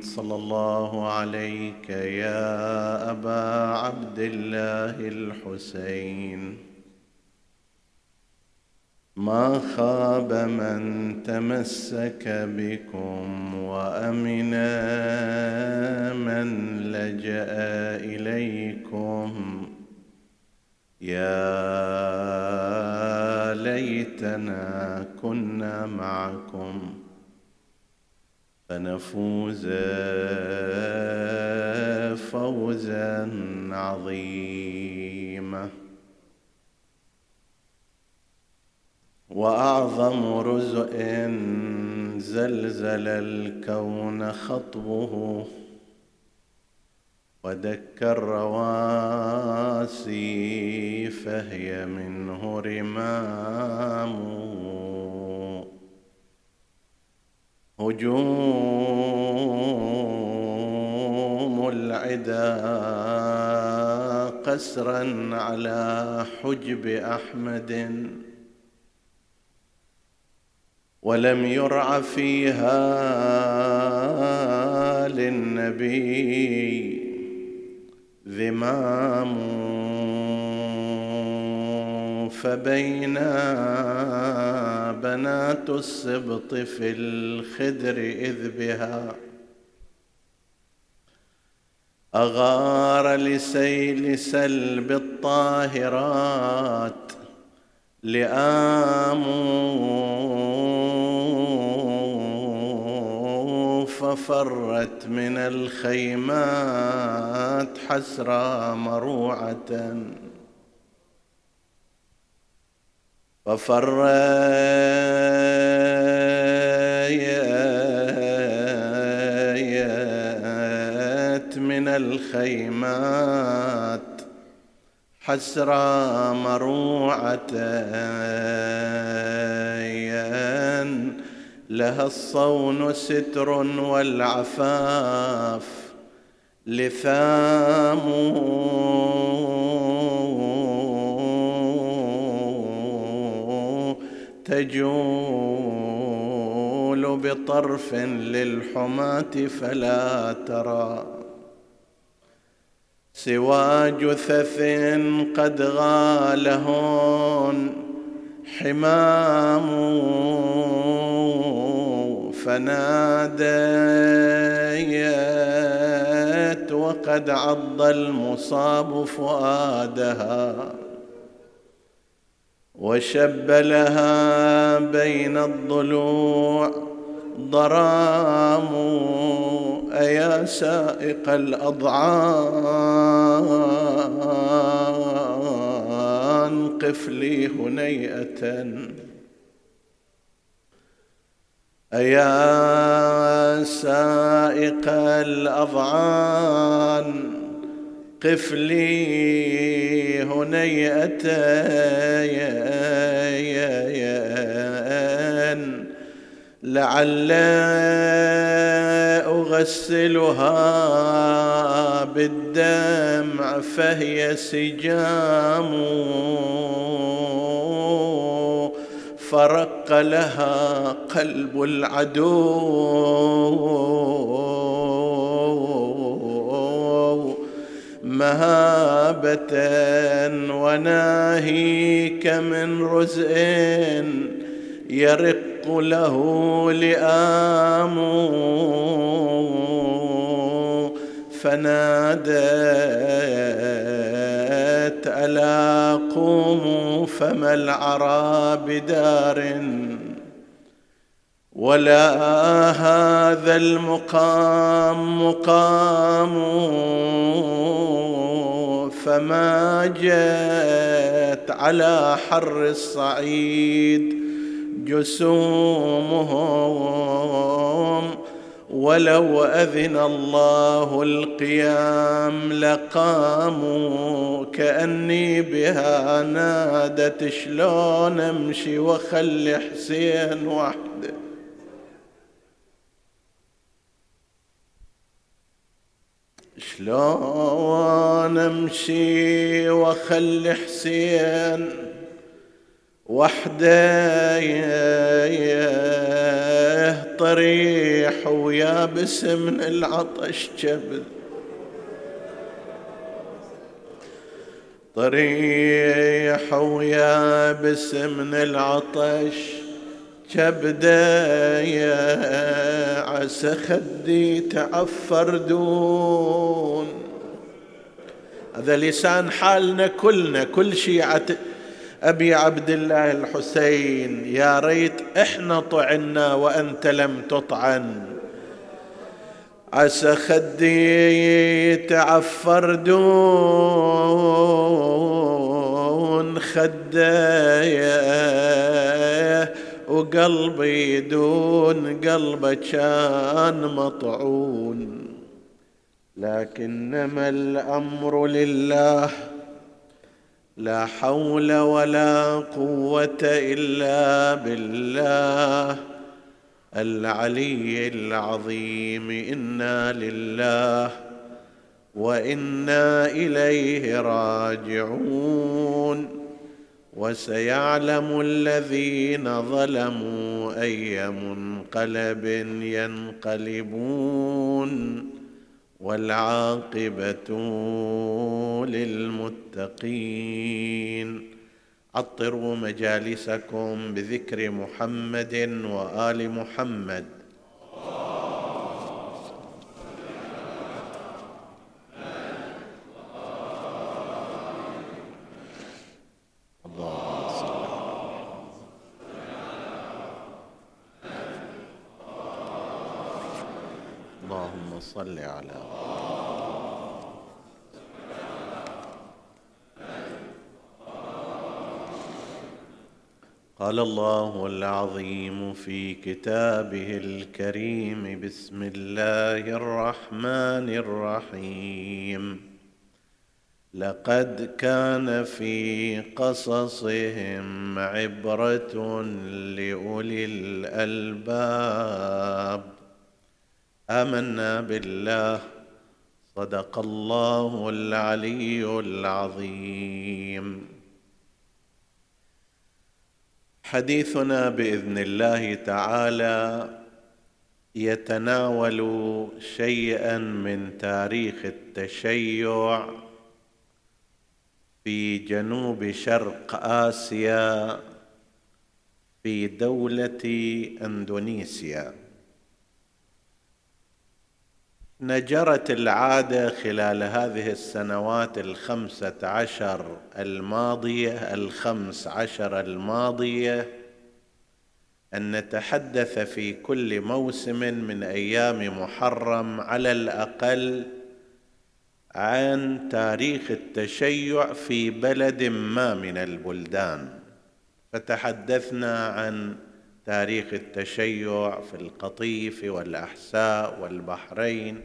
صلى الله عليك يا أبا عبد الله الحسين. ما خاب من تمسك بكم وأمن من لجأ إليكم. يا ليتنا كنا معكم. فنفوز فوزا عظيما. وأعظم رزء زلزل الكون خطبه ودك الرواسي فهي منه رمام هجوم العدا قسرا على حجب أحمد. ولم يرع فيها للنبي ذمام فبينا بنات السبط في الخدر إذ بها. أغار لسيل سلب الطاهرات لآم ففرت من الخيمات حسرى مروعة. ففريت من الخيمات حسرى مروعة لها الصون ستر والعفاف لثام تجول بطرف للحماة فلا ترى. سوى جثث قد غالهن حمام فناديت وقد عض المصاب فؤادها. وشب لها بين الضلوع. ضرام أيا سائق الأضعان. قف لي هنيئة. أيا سائق الأضعان. قف لي هنيئة لعل أغسلها بالدمع فهي سجام. فرق لها قلب العدو. مهابة وناهيك من رزء يرق له لآم. فنادت ألا قوموا فما العرى بدار ولا هذا المقام مقام فما جت على حر الصعيد جسومهم ولو اذن الله القيام لقاموا كاني بها نادت شلون امشي وخلي حسين وحده شلون امشي وخلي حسين وحده طريح ويابس من العطش كبد طريح ويابس من العطش كبده يا عسى خدي تعفر دون. هذا لسان حالنا كلنا كل شيعة أبي عبد الله الحسين. يا ريت إحنا طعنا وأنت لم تطعن. عسى خدي تعفر دون. خدايا وقلبي دون قلبه كان مطعون. لكنما الأمر لله لا حول ولا قوة إلا بالله. العلي العظيم إنا لله وإنا إليه راجعون. وسيعلم الذين ظلموا أي منقلب ينقلبون والعاقبة للمتقين. عطروا مجالسكم بذكر محمد وآل محمد اللهم صل على قال الله العظيم في كتابه الكريم بسم الله الرحمن الرحيم. لقد كان في قصصهم عبرة لأولي الألباب. آمنا بالله. صدق الله العلي العظيم. حديثنا بإذن الله تعالى يتناول شيئا من تاريخ التشيع في جنوب شرق آسيا في دولة إندونيسيا. نجرت العادة خلال هذه السنوات الخمسة عشر الماضية الخمس عشر الماضية أن نتحدث في كل موسم من أيام محرم على الأقل عن تاريخ التشيع في بلد ما من البلدان. فتحدثنا عن تاريخ التشيع في القطيف والأحساء والبحرين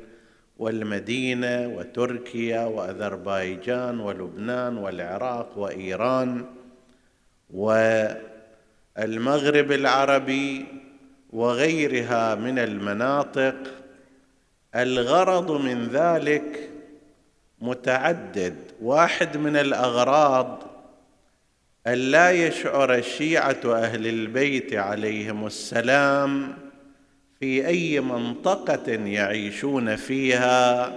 والمدينة وتركيا واذربيجان ولبنان والعراق وإيران والمغرب العربي وغيرها من المناطق الغرض من ذلك متعدد واحد من الأغراض ألا يشعر الشيعة أهل البيت عليهم السلام في أي منطقة يعيشون فيها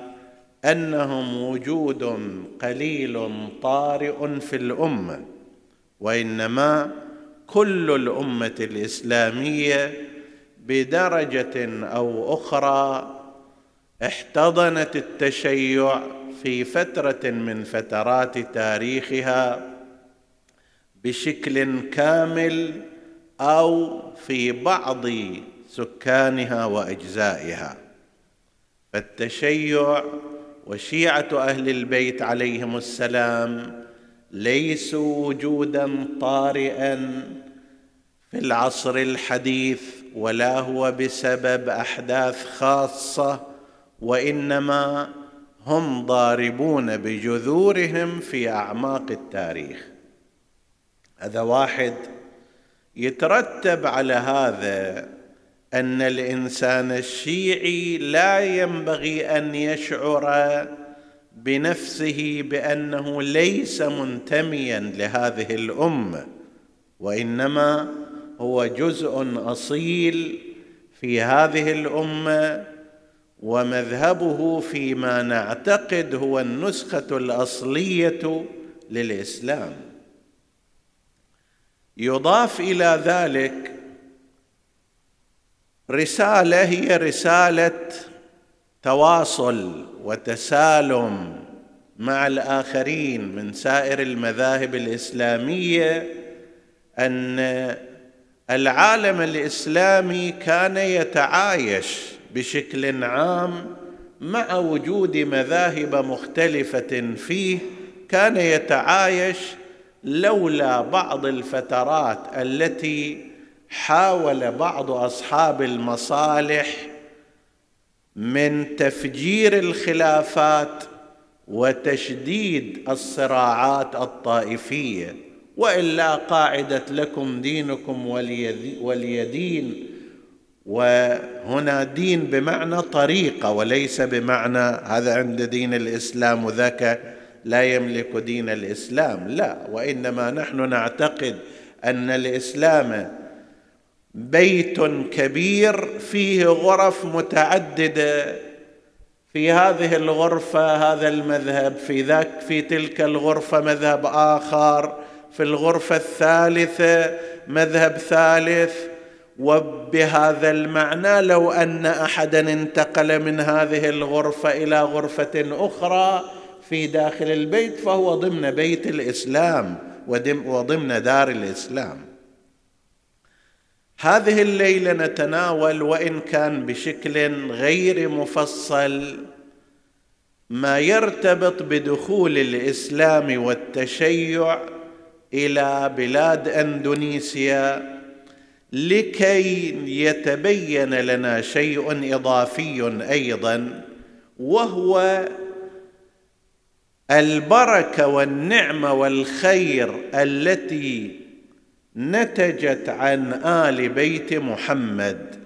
أنهم وجود قليل طارئ في الأمة وإنما كل الأمة الإسلامية بدرجة أو أخرى احتضنت التشيع في فترة من فترات تاريخها بشكل كامل أو في بعض سكانها وأجزائها. فالتشيع وشيعة أهل البيت عليهم السلام ليسوا وجودا طارئا في العصر الحديث ولا هو بسبب أحداث خاصة وإنما هم ضاربون بجذورهم في أعماق التاريخ. هذا واحد يترتب على هذا أن الإنسان الشيعي لا ينبغي أن يشعر بنفسه بأنه ليس منتميا لهذه الأمة وإنما هو جزء أصيل في هذه الأمة ومذهبه فيما نعتقد هو النسخة الأصلية للإسلام. يضاف إلى ذلك رسالة هي رسالة تواصل وتسالم مع الآخرين من سائر المذاهب الإسلامية أن العالم الإسلامي كان يتعايش بشكل عام مع وجود مذاهب مختلفة فيه كان يتعايش لولا بعض الفترات التي حاول بعض أصحاب المصالح من تفجير الخلافات وتشديد الصراعات الطائفية. وإلا قاعدة لكم دينكم ولي دين. وهنا دين بمعنى طريقة وليس بمعنى هذا عند دين الإسلام وذاك لا يملك دين الإسلام. لا وإنما نحن نعتقد أن الإسلام بيت كبير فيه غرف متعددة. في هذه الغرفة هذا المذهب في ذاك في تلك الغرفة مذهب آخر في الغرفة الثالثة مذهب ثالث. وبهذا المعنى لو أن احدا انتقل من هذه الغرفة إلى غرفة أخرى في داخل البيت فهو ضمن بيت الإسلام وضمن دار الإسلام. هذه الليلة نتناول وإن كان بشكل غير مفصل ما يرتبط بدخول الإسلام والتشيع إلى بلاد أندونيسيا لكي يتبين لنا شيء إضافي أيضا وهو البركة والنعمة والخير التي نتجت عن آل بيت محمد.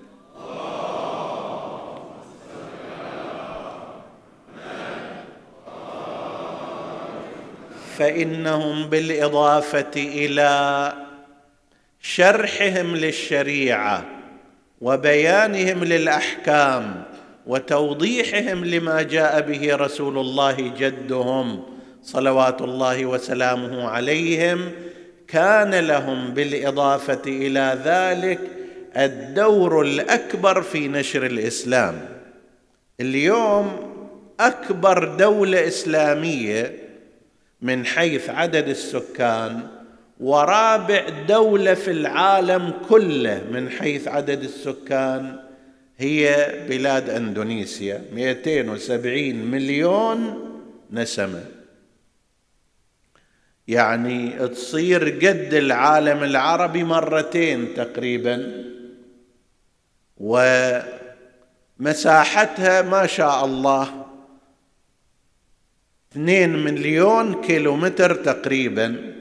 فإنهم بالإضافة إلى شرحهم للشريعة وبيانهم للأحكام وتوضيحهم لما جاء به رسول الله جدهم صلوات الله وسلامه عليهم كان لهم بالإضافة إلى ذلك الدور الأكبر في نشر الإسلام. اليوم أكبر دولة إسلامية من حيث عدد السكان ورابع دولة في العالم كله من حيث عدد السكان هي بلاد إندونيسيا. 270 مليون نسمة. يعني تصير قد العالم العربي مرتين تقريبا. ومساحتها ما شاء الله اثنين مليون كيلومتر تقريبا.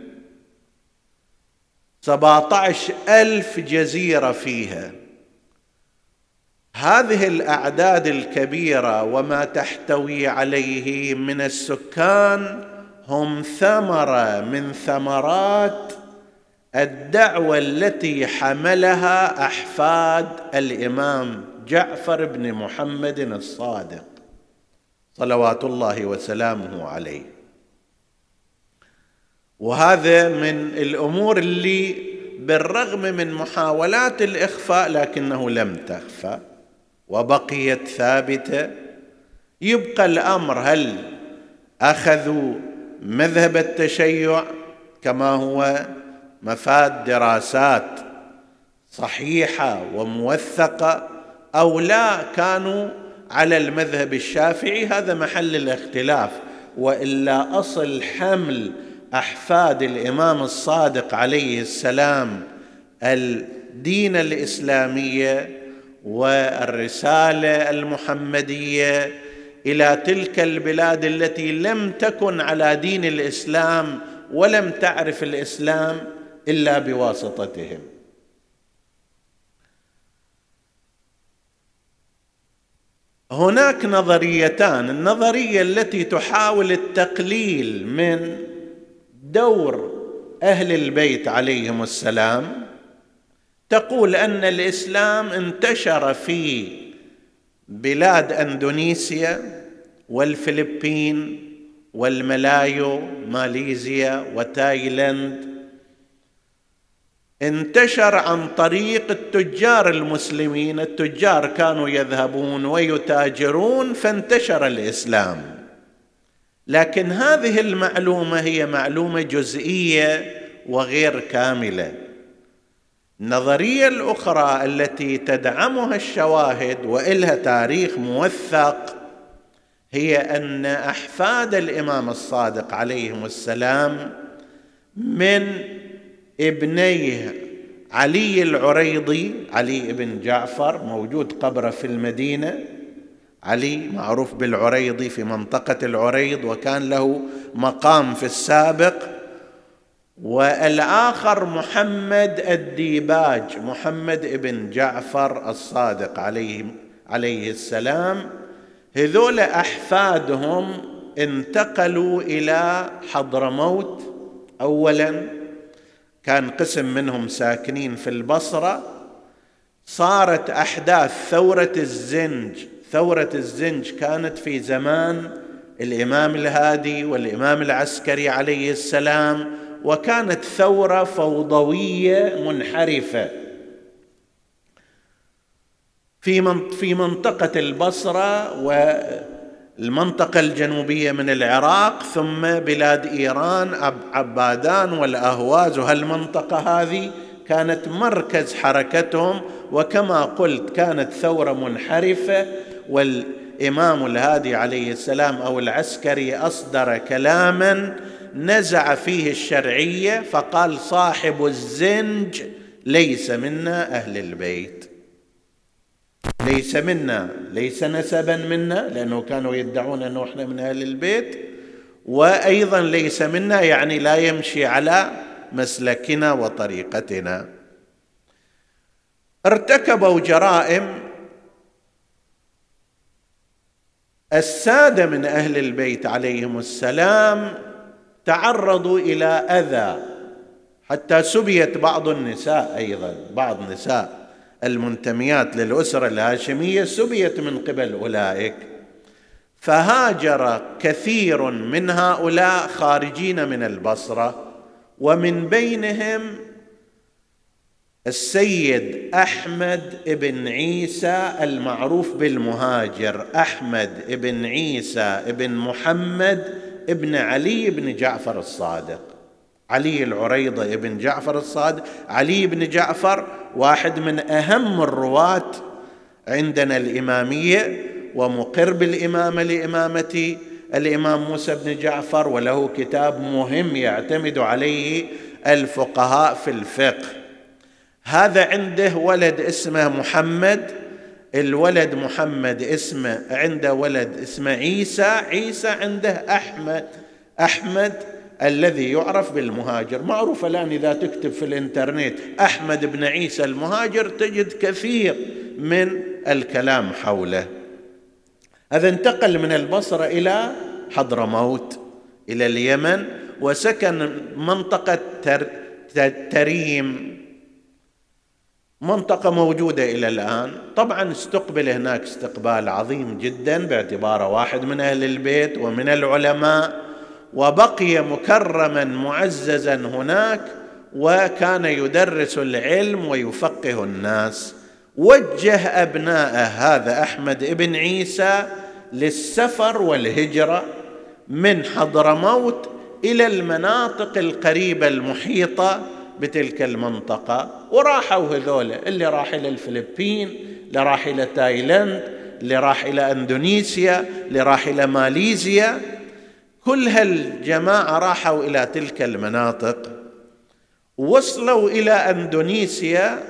سبعة ألف جزيرة فيها. هذه الأعداد الكبيرة وما تحتوي عليه من السكان هم ثمرة من ثمرات الدعوة التي حملها أحفاد الإمام جعفر بن محمد الصادق صلوات الله وسلامه عليه. وهذا من الأمور اللي بالرغم من محاولات الإخفاء لكنه لم تخفى. وبقيت ثابتة. يبقى الأمر هل أخذوا مذهب التشيع كما هو مفاد دراسات صحيحة وموثقة أو لا؟ كانوا على المذهب الشافعي. هذا محل الاختلاف وإلا أصل حمل أحفاد الإمام الصادق عليه السلام الدين الإسلامية والرسالة المحمدية إلى تلك البلاد التي لم تكن على دين الإسلام ولم تعرف الإسلام إلا بواسطتهم. هناك نظريتان النظرية التي تحاول التقليل من دور أهل البيت عليهم السلام تقول أن الإسلام انتشر في بلاد أندونيسيا والفلبين والملايو ماليزيا وتايلاند. انتشر عن طريق التجار المسلمين التجار كانوا يذهبون ويتاجرون فانتشر الإسلام. لكن هذه المعلومة هي معلومة جزئية وغير كاملة. النظريه الأخرى التي تدعمها الشواهد وإلها تاريخ موثق هي أن أحفاد الإمام الصادق عليهم السلام من ابنيه علي العريضي علي بن جعفر موجود قبره في المدينة. علي معروف بالعريضي في منطقة العريض وكان له مقام في السابق. والآخر محمد الديباج محمد بن جعفر الصادق عليه عليه السلام. هذول أحفادهم انتقلوا إلى حضرموت. اولا كان قسم منهم ساكنين في البصرة. صارت أحداث ثورة الزنج. ثورة الزنج كانت في زمان الإمام الهادي والإمام العسكري عليه السلام. وكانت ثورة فوضوية منحرفة. في في منطقة البصرة والمنطقة الجنوبية من العراق ثم بلاد إيران عبادان والأهواز. وهالمنطقة هذه كانت مركز حركتهم وكما قلت كانت ثورة منحرفة والامام الهادي عليه السلام أو العسكري أصدر كلاما نزع فيه الشرعية فقال صاحب الزنج ليس منا أهل البيت. ليس منا ليس نسبا منا لأنه كانوا يدعون أنه إحنا من أهل البيت. وأيضا ليس منا يعني لا يمشي على مسلكنا وطريقتنا. ارتكبوا جرائم السادة من أهل البيت عليهم السلام تعرضوا إلى أذى حتى سبيت بعض النساء أيضا بعض نساء المنتميات للأسرة الهاشمية سبيت من قبل أولئك. فهاجر كثير من هؤلاء خارجين من البصرة ومن بينهم السيد أحمد بن عيسى المعروف بالمهاجر. أحمد بن عيسى بن محمد بن علي بن جعفر الصادق. علي العريضة بن جعفر الصادق. علي بن جعفر واحد من أهم الرواة عندنا الإمامية ومقر بالإمامة لامامه الإمام موسى بن جعفر وله كتاب مهم يعتمد عليه الفقهاء في الفقه. هذا عنده ولد اسمه محمد الولد محمد اسمه عنده ولد اسمه عيسى عيسى عنده أحمد أحمد الذي يعرف بالمهاجر. معروف الآن إذا تكتب في الإنترنت أحمد بن عيسى المهاجر تجد كثير من الكلام حوله. هذا انتقل من البصرة إلى حضرموت إلى اليمن وسكن منطقة تريم. منطقة موجودة إلى الآن. طبعا استقبل هناك استقبال عظيم جدا باعتباره واحد من أهل البيت ومن العلماء وبقي مكرما معززا هناك وكان يدرس العلم ويفقه الناس. وجه أبناءه هذا أحمد ابن عيسى للسفر والهجرة من حضرموت إلى المناطق القريبة المحيطة بتلك المنطقة وراحوا هذول اللي راح إلى الفلبين اللي راح إلى تايلاند اللي راح إلى أندونيسيا اللي راح إلى ماليزيا. كل هالجماعة راحوا إلى تلك المناطق وصلوا إلى أندونيسيا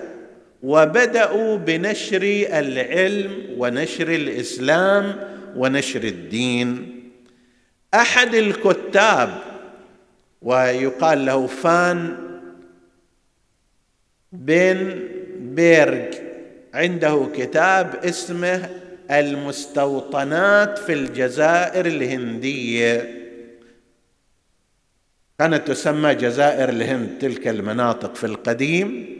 وبدأوا بنشر العلم ونشر الإسلام ونشر الدين. أحد الكتاب ويقال له فان بن بيرج. عنده كتاب اسمه المستوطنات في الجزائر الهندية. كانت تسمى جزائر الهند تلك المناطق في القديم.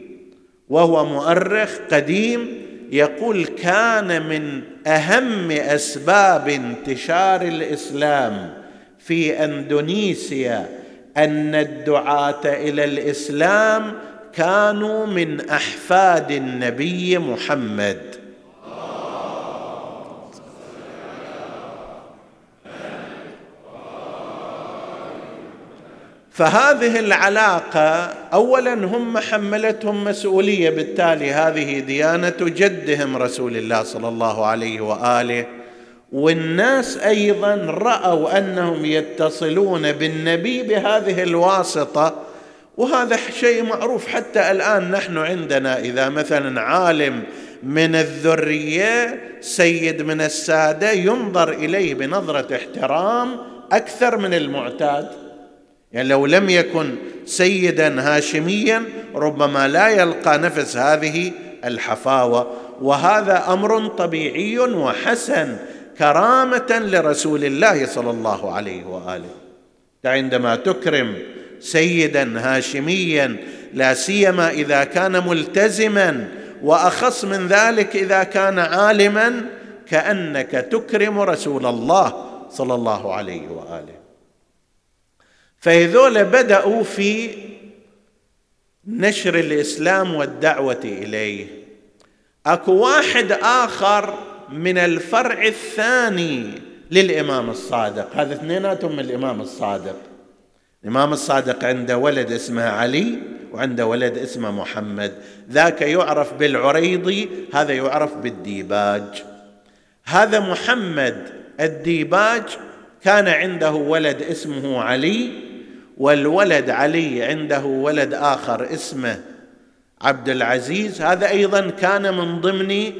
وهو مؤرخ قديم يقول كان من أهم أسباب انتشار الإسلام في أندونيسيا أن الدعاة إلى الإسلام كانوا من أحفاد النبي محمد. فهذه العلاقة اولا هم حملتهم مسؤولية بالتالي هذه ديانة جدهم رسول الله صلى الله عليه وآله. والناس أيضا رأوا أنهم يتصلون بالنبي بهذه الواسطة وهذا شيء معروف حتى الآن نحن عندنا. إذا مثلا عالم من الذرية سيد من السادة ينظر إليه بنظرة احترام أكثر من المعتاد. يعني لو لم يكن سيدا هاشميا ربما لا يلقى نفس هذه الحفاوة. وهذا أمر طبيعي وحسن كرامة لرسول الله صلى الله عليه وآله. عندما تكرم سيدا هاشميا لا سيما إذا كان ملتزما وأخص من ذلك إذا كان عالما كأنك تكرم رسول الله صلى الله عليه وآله. فهذول بدأوا في نشر الإسلام والدعوة إليه. أكو واحد آخر من الفرع الثاني للإمام الصادق. هذا اثنيناتهم من الإمام الصادق. الامام الصادق عنده ولد اسمه علي وعنده ولد اسمه محمد. ذاك يعرف بالعريضي هذا يعرف بالديباج. هذا محمد الديباج كان عنده ولد اسمه علي والولد علي عنده ولد آخر اسمه عبد العزيز. هذا أيضا كان من ضمن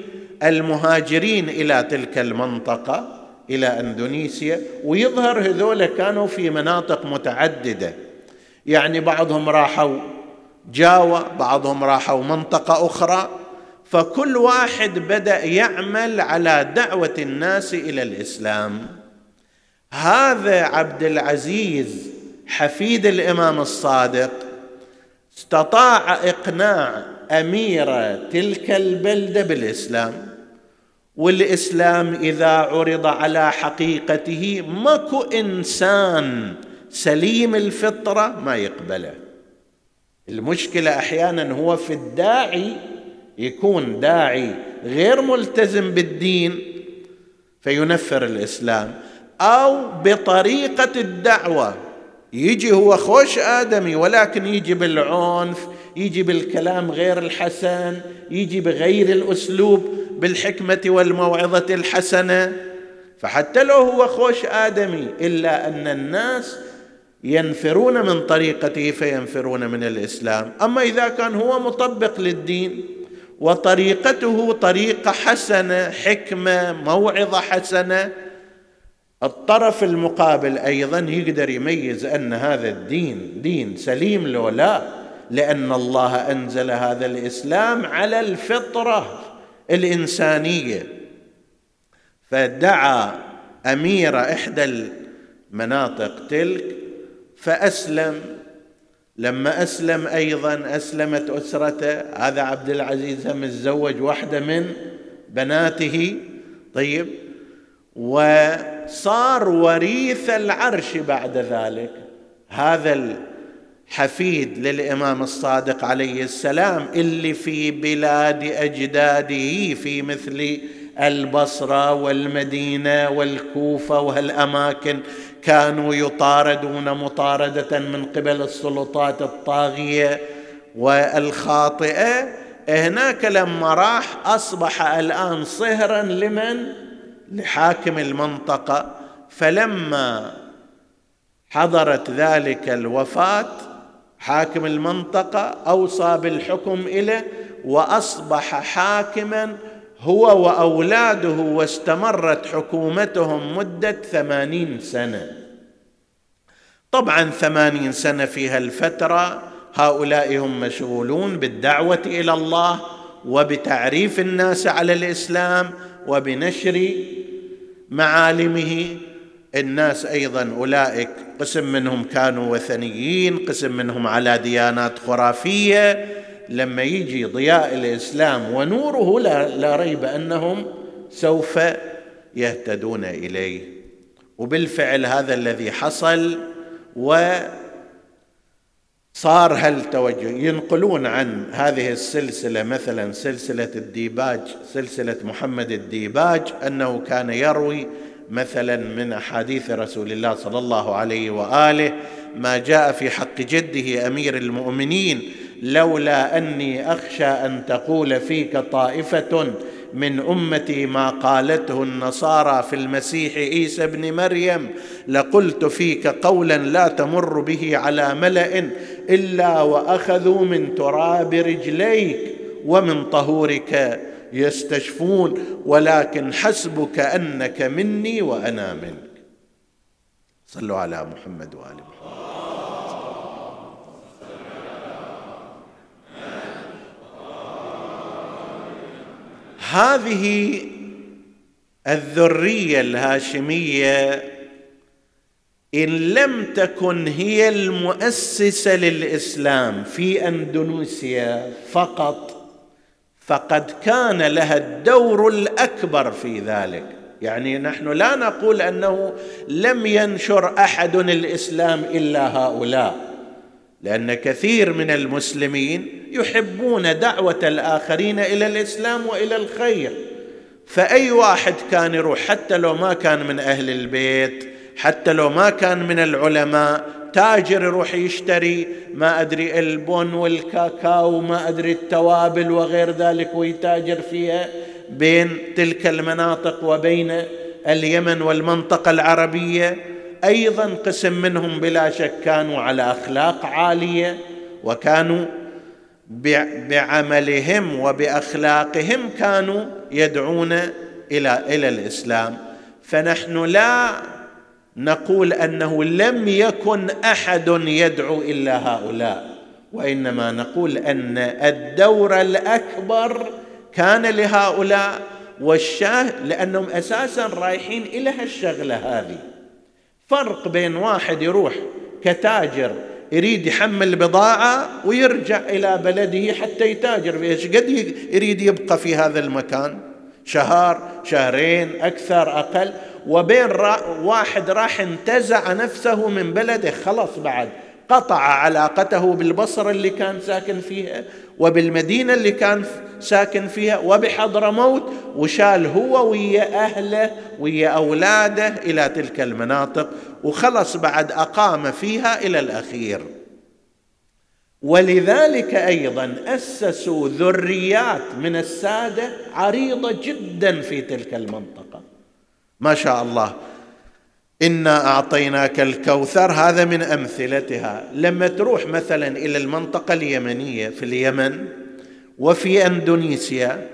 المهاجرين إلى تلك المنطقة. إلى أندونيسيا ويظهر هذول كانوا في مناطق متعددة. يعني بعضهم راحوا جاوا بعضهم راحوا منطقة أخرى. فكل واحد بدأ يعمل على دعوة الناس إلى الإسلام. هذا عبد العزيز حفيد الإمام الصادق استطاع إقناع اميره تلك البلدة بالإسلام. والإسلام إذا عرض على حقيقته ماكو إنسان سليم الفطرة ما يقبله. المشكلة أحيانا هو في الداعي يكون داعي غير ملتزم بالدين فينفر الإسلام أو بطريقة الدعوة. يجي هو خوش آدمي ولكن يجي بالعنف يجي بالكلام غير الحسن يجي بغير الأسلوب بالحكمة والموعظة الحسنة. فحتى لو هو خوش آدمي إلا أن الناس ينفرون من طريقته فينفرون من الإسلام. أما إذا كان هو مطبق للدين وطريقته طريقة حسنة حكمة موعظة حسنة الطرف المقابل أيضا يقدر يميز أن هذا الدين دين سليم لو لا. لأن الله أنزل هذا الإسلام على الفطرة الإنسانية. فدعا أمير إحدى المناطق تلك فأسلم. لما أسلم أيضا أسلمت أسرته. هذا عبد العزيز متزوج واحدة من بناته. طيب. وصار وريث العرش بعد ذلك. هذا الحفيد للإمام الصادق عليه السلام اللي في بلاد أجداده في مثل البصرة والمدينة والكوفة وهالأماكن كانوا يطاردون مطاردة من قبل السلطات الطاغية والخاطئة. هناك لما راح أصبح الآن صهرا لمن؟ لحاكم المنطقة. فلما حضرت ذلك الوفاة حاكم المنطقة أوصى بالحكم إليه وأصبح حاكما هو وأولاده واستمرت حكومتهم مدة ثمانين سنة. طبعا ثمانين سنة في هالفترة هؤلاء هم مشغولون بالدعوة إلى الله وبتعريف الناس على الإسلام وبنشر معالمه الناس أيضا أولئك قسم منهم كانوا وثنيين قسم منهم على ديانات خرافية. لما يجي ضياء الإسلام ونوره لا, لا ريب أنهم سوف يهتدون إليه. وبالفعل هذا الذي حصل و صار هالتوجه. ينقلون عن هذه السلسلة مثلا سلسلة الديباج سلسلة محمد الديباج أنه كان يروي مثلا من أحاديث رسول الله صلى الله عليه وآله ما جاء في حق جده أمير المؤمنين لولا أني أخشى أن تقول فيك طائفة من أمتي ما قالته النصارى في المسيح عيسى ابن مريم لقلت فيك قولا لا تمر به على ملأ إلا وأخذوا من تراب رجليك ومن طهورك. يستشفون ولكن حسبك أنك مني وأنا منك. صلوا على محمد وآل محمد. هذه الذرية الهاشمية إن لم تكن هي المؤسسة للإسلام في أندونيسيا فقط فقد كان لها الدور الأكبر في ذلك. يعني نحن لا نقول أنه لم ينشر أحد الإسلام إلا هؤلاء لأن كثير من المسلمين يحبون دعوة الآخرين إلى الإسلام وإلى الخير. فأي واحد كان يروح حتى لو ما كان من أهل البيت حتى لو ما كان من العلماء تاجر يروح يشتري. ما أدري البن والكاكاو ما أدري التوابل وغير ذلك ويتاجر فيها. بين تلك المناطق وبين اليمن والمنطقة العربية أيضا قسم منهم بلا شك كانوا على أخلاق عالية وكانوا بعملهم وبأخلاقهم كانوا يدعون إلى إلى الإسلام. فنحن لا نقول أنه لم يكن أحد يدعو إلا هؤلاء وإنما نقول أن الدور الأكبر كان لهؤلاء والشاه لأنهم أساسا رايحين إلى هالشغلة هذه. فرق بين واحد يروح كتاجر يريد يحمل بضاعة ويرجع إلى بلده حتى يتاجر. إيش قد يريد يبقى في هذا المكان؟ شهر شهرين أكثر أقل. وبين واحد راح انتزع نفسه من بلده. خلص بعد قطع علاقته بالبصره اللي كان ساكن فيها وبالمدينة اللي كان ساكن فيها وبحضرموت وشال هو ويا أهله ويا أولاده إلى تلك المناطق وخلص بعد أقام فيها إلى الأخير. ولذلك أيضا أسسوا ذريات من السادة عريضة جدا في تلك المنطقة. ما شاء الله. إنا أعطيناك الكوثر. هذا من أمثلتها. لما تروح مثلا إلى المنطقة اليمنية في اليمن وفي أندونيسيا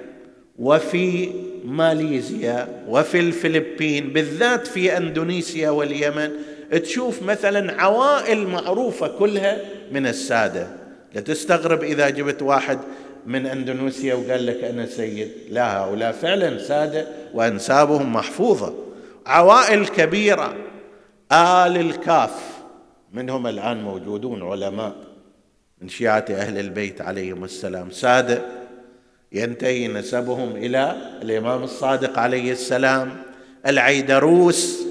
وفي ماليزيا وفي الفلبين بالذات في أندونيسيا واليمن تشوف مثلا عوائل معروفة كلها من السادة. لا تستغرب إذا جبت واحد من أندونيسيا وقال لك أنا سيد. لا هؤلاء فعلا سادة وأنسابهم محفوظة. عوائل كبيرة. آل الكاف منهم الآن موجودون علماء من شيعة أهل البيت عليهم السلام. سادة ينتهي نسبهم إلى الإمام الصادق عليه السلام. العيدروس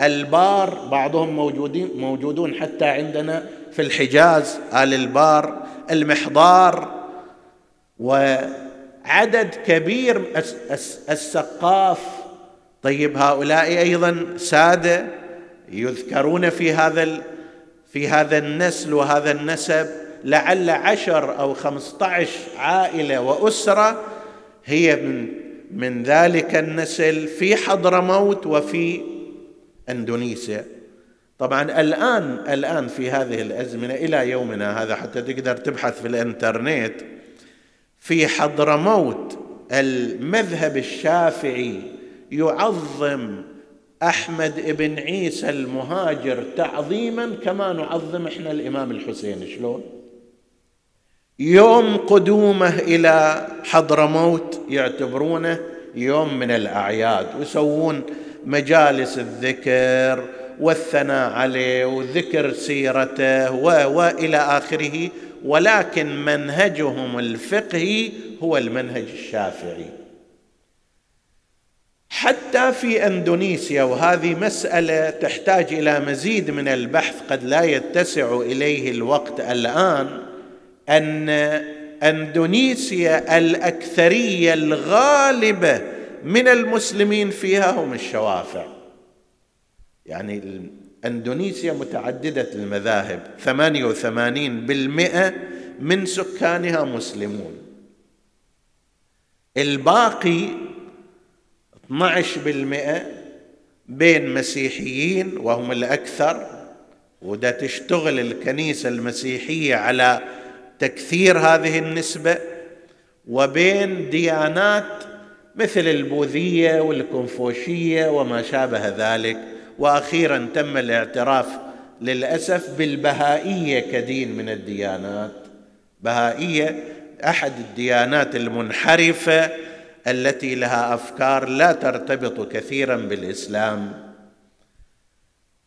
البار بعضهم موجودين موجودون حتى عندنا في الحجاز. آل البار المحضار وعدد كبير السقاف. طيب هؤلاء أيضا سادة يذكرون في هذا في هذا النسل وهذا النسب لعل عشر أو خمسة عشر عائلة وأسرة هي من من ذلك النسل في حضرموت وفي أندونيسيا. طبعا الآن الآن في هذه الأزمنة إلى يومنا هذا حتى تقدر تبحث في الإنترنت في حضرموت المذهب الشافعي يعظم أحمد بن عيسى المهاجر تعظيما كما نعظم إحنا الإمام الحسين شلون؟ يوم قدومه إلى حضرموت يعتبرونه يوم من الأعياد ويسوون مجالس الذكر والثناء عليه وذكر سيرته وإلى آخره ولكن منهجهم الفقهي هو المنهج الشافعي. حتى في أندونيسيا وهذه مسألة تحتاج إلى مزيد من البحث قد لا يتسع إليه الوقت الآن أن أندونيسيا الأكثرية الغالبة من المسلمين فيها هم الشوافع. يعني إندونيسيا متعددة المذاهب 88% من سكانها مسلمون. الباقي 12% بين مسيحيين وهم الأكثر وده تشتغل الكنيسة المسيحية على تكثير هذه النسبة وبين ديانات مثل البوذية والكونفوشية وما شابه ذلك. وأخيرا تم الاعتراف للأسف بالبهائية كدين من الديانات. بهائية أحد الديانات المنحرفة التي لها أفكار لا ترتبط كثيرا بالإسلام.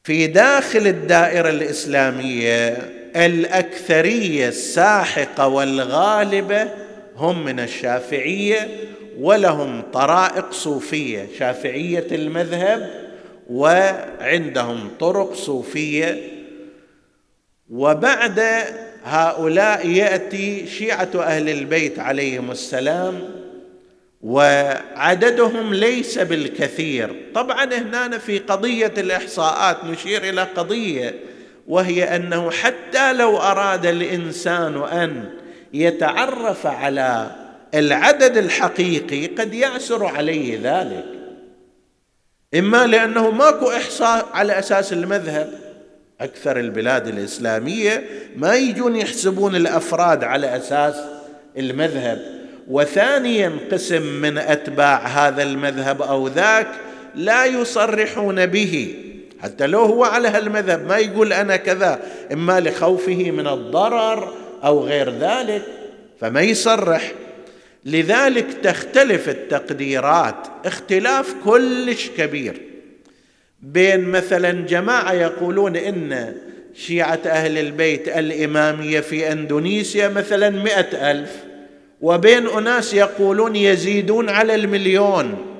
في داخل الدائرة الإسلامية الأكثرية الساحقة والغالبة هم من الشافعية ولهم طرائق صوفية. شافعية المذهب وعندهم طرق صوفية. وبعد هؤلاء يأتي شيعة أهل البيت عليهم السلام وعددهم ليس بالكثير. طبعا هنا في قضية الإحصاءات نشير إلى قضية وهي أنه حتى لو أراد الإنسان أن يتعرف على العدد الحقيقي قد يعسر عليه ذلك. إما لأنه ماكو إحصاء على أساس المذهب. أكثر البلاد الإسلامية ما يجون يحسبون الأفراد على أساس المذهب. وثانيا قسم من أتباع هذا المذهب أو ذاك لا يصرحون به. حتى لو هو على هالمذهب ما يقول أنا كذا. إما لخوفه من الضرر أو غير ذلك فما يصرح. لذلك تختلف التقديرات اختلاف كلش كبير. بين مثلا جماعة يقولون إن شيعة أهل البيت الإمامية في أندونيسيا مثلا مئة ألف وبين أناس يقولون يزيدون على المليون.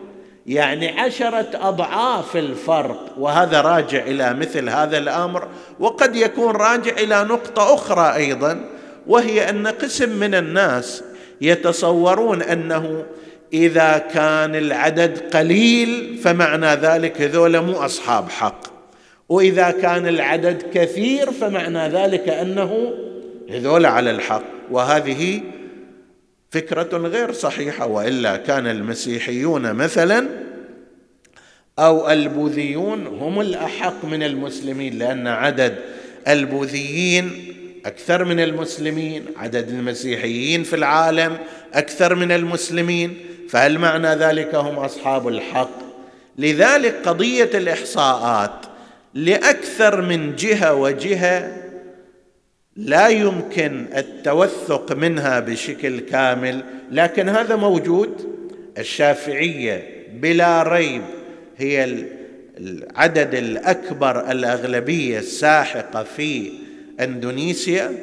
يعني عشرة أضعاف الفرق وهذا راجع إلى مثل هذا الأمر وقد يكون راجع إلى نقطة أخرى أيضا وهي أن قسم من الناس يتصورون أنه إذا كان العدد قليل فمعنى ذلك هذول مو أصحاب حق. وإذا كان العدد كثير فمعنى ذلك أنه هذول على الحق. وهذه فكرة غير صحيحة وإلا كان المسيحيون مثلا أو البوذيون هم الأحق من المسلمين لأن عدد البوذيين أكثر من المسلمين عدد المسيحيين في العالم أكثر من المسلمين فهل معنى ذلك هم أصحاب الحق؟ لذلك قضية الإحصاءات لأكثر من جهة وجهة لا يمكن التوثق منها بشكل كامل لكن هذا موجود. الشافعية بلا ريب هي العدد الأكبر الأغلبية الساحقة في اندونيسيا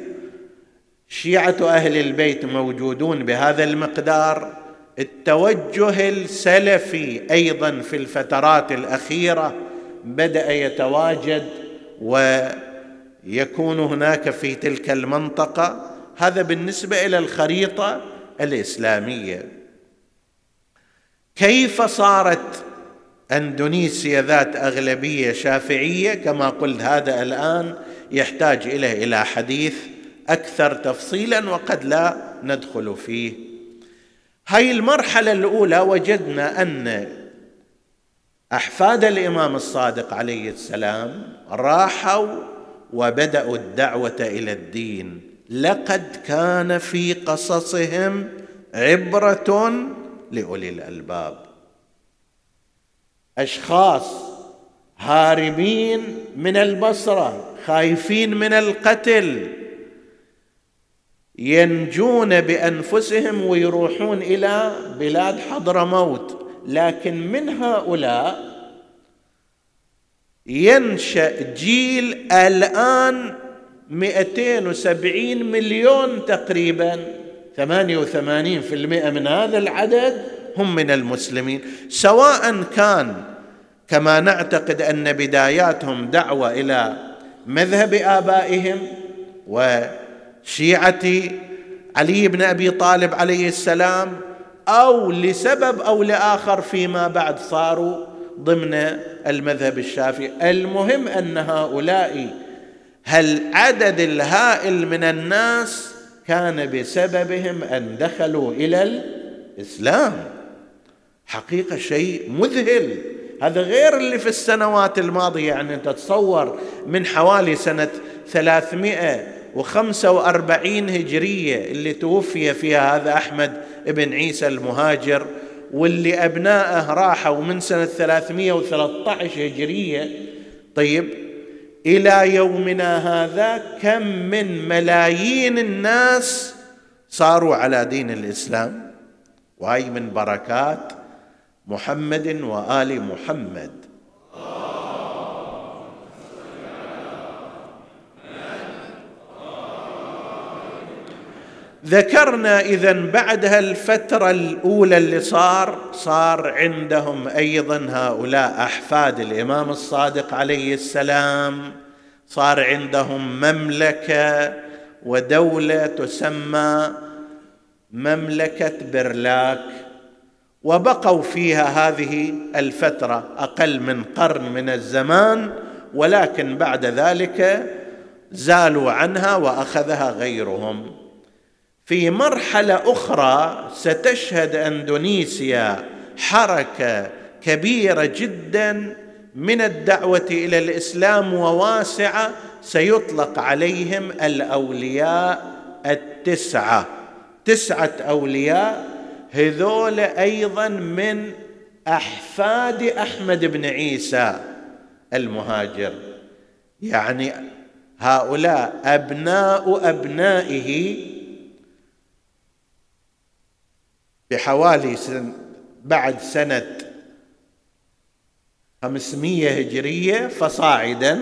شيعة أهل البيت موجودون بهذا المقدار. التوجه السلفي أيضا في الفترات الأخيرة بدأ يتواجد ويكون هناك في تلك المنطقة. هذا بالنسبة إلى الخريطة الإسلامية. كيف صارت اندونيسيا ذات أغلبية شافعية؟ كما قلت هذا الآن. يحتاج إليه إلى حديث أكثر تفصيلا وقد لا ندخل فيه. هاي المرحلة الأولى وجدنا أن أحفاد الإمام الصادق عليه السلام راحوا وبدأوا الدعوة إلى الدين. لقد كان في قصصهم عبرة لأولي الألباب. أشخاص هاربين من البصرة. خايفين من القتل. ينجون بأنفسهم ويروحون إلى بلاد حضرموت. لكن من هؤلاء ينشأ جيل الآن 270 مليون تقريبا. 88% من هذا العدد هم من المسلمين. سواء كان كما نعتقد أن بداياتهم دعوة إلى مذهب آبائهم وشيعة علي بن أبي طالب عليه السلام أو لسبب أو لآخر فيما بعد صاروا ضمن المذهب الشافعي. المهم أن هؤلاء هالعدد الهائل من الناس كان بسببهم أن دخلوا إلى الإسلام؟ حقيقة شيء مذهل. هذا غير اللي في السنوات الماضية يعني أنت تتصور من حوالي سنة 345 هجرية اللي توفي فيها هذا أحمد بن عيسى المهاجر واللي أبنائه راحوا من سنة 313 هجرية. طيب إلى يومنا هذا كم من ملايين الناس صاروا على دين الإسلام؟ وهي من بركات محمد وآل محمد. ذكرنا إذا بعد هالفتره الأولى اللي صار صار عندهم أيضا هؤلاء أحفاد الإمام الصادق عليه السلام. صار عندهم مملكة ودولة تسمى مملكة برلاك. وبقوا فيها هذه الفترة أقل من قرن من الزمان ولكن بعد ذلك زالوا عنها وأخذها غيرهم. في مرحلة أخرى ستشهد أندونيسيا حركة كبيرة جدا من الدعوة إلى الإسلام وواسعة سيطلق عليهم الأولياء التسعة. تسعة أولياء هذول أيضا من أحفاد أحمد بن عيسى المهاجر. يعني هؤلاء أبناء أبنائه بحوالي سن بعد سنة 500 هجرية فصاعدا.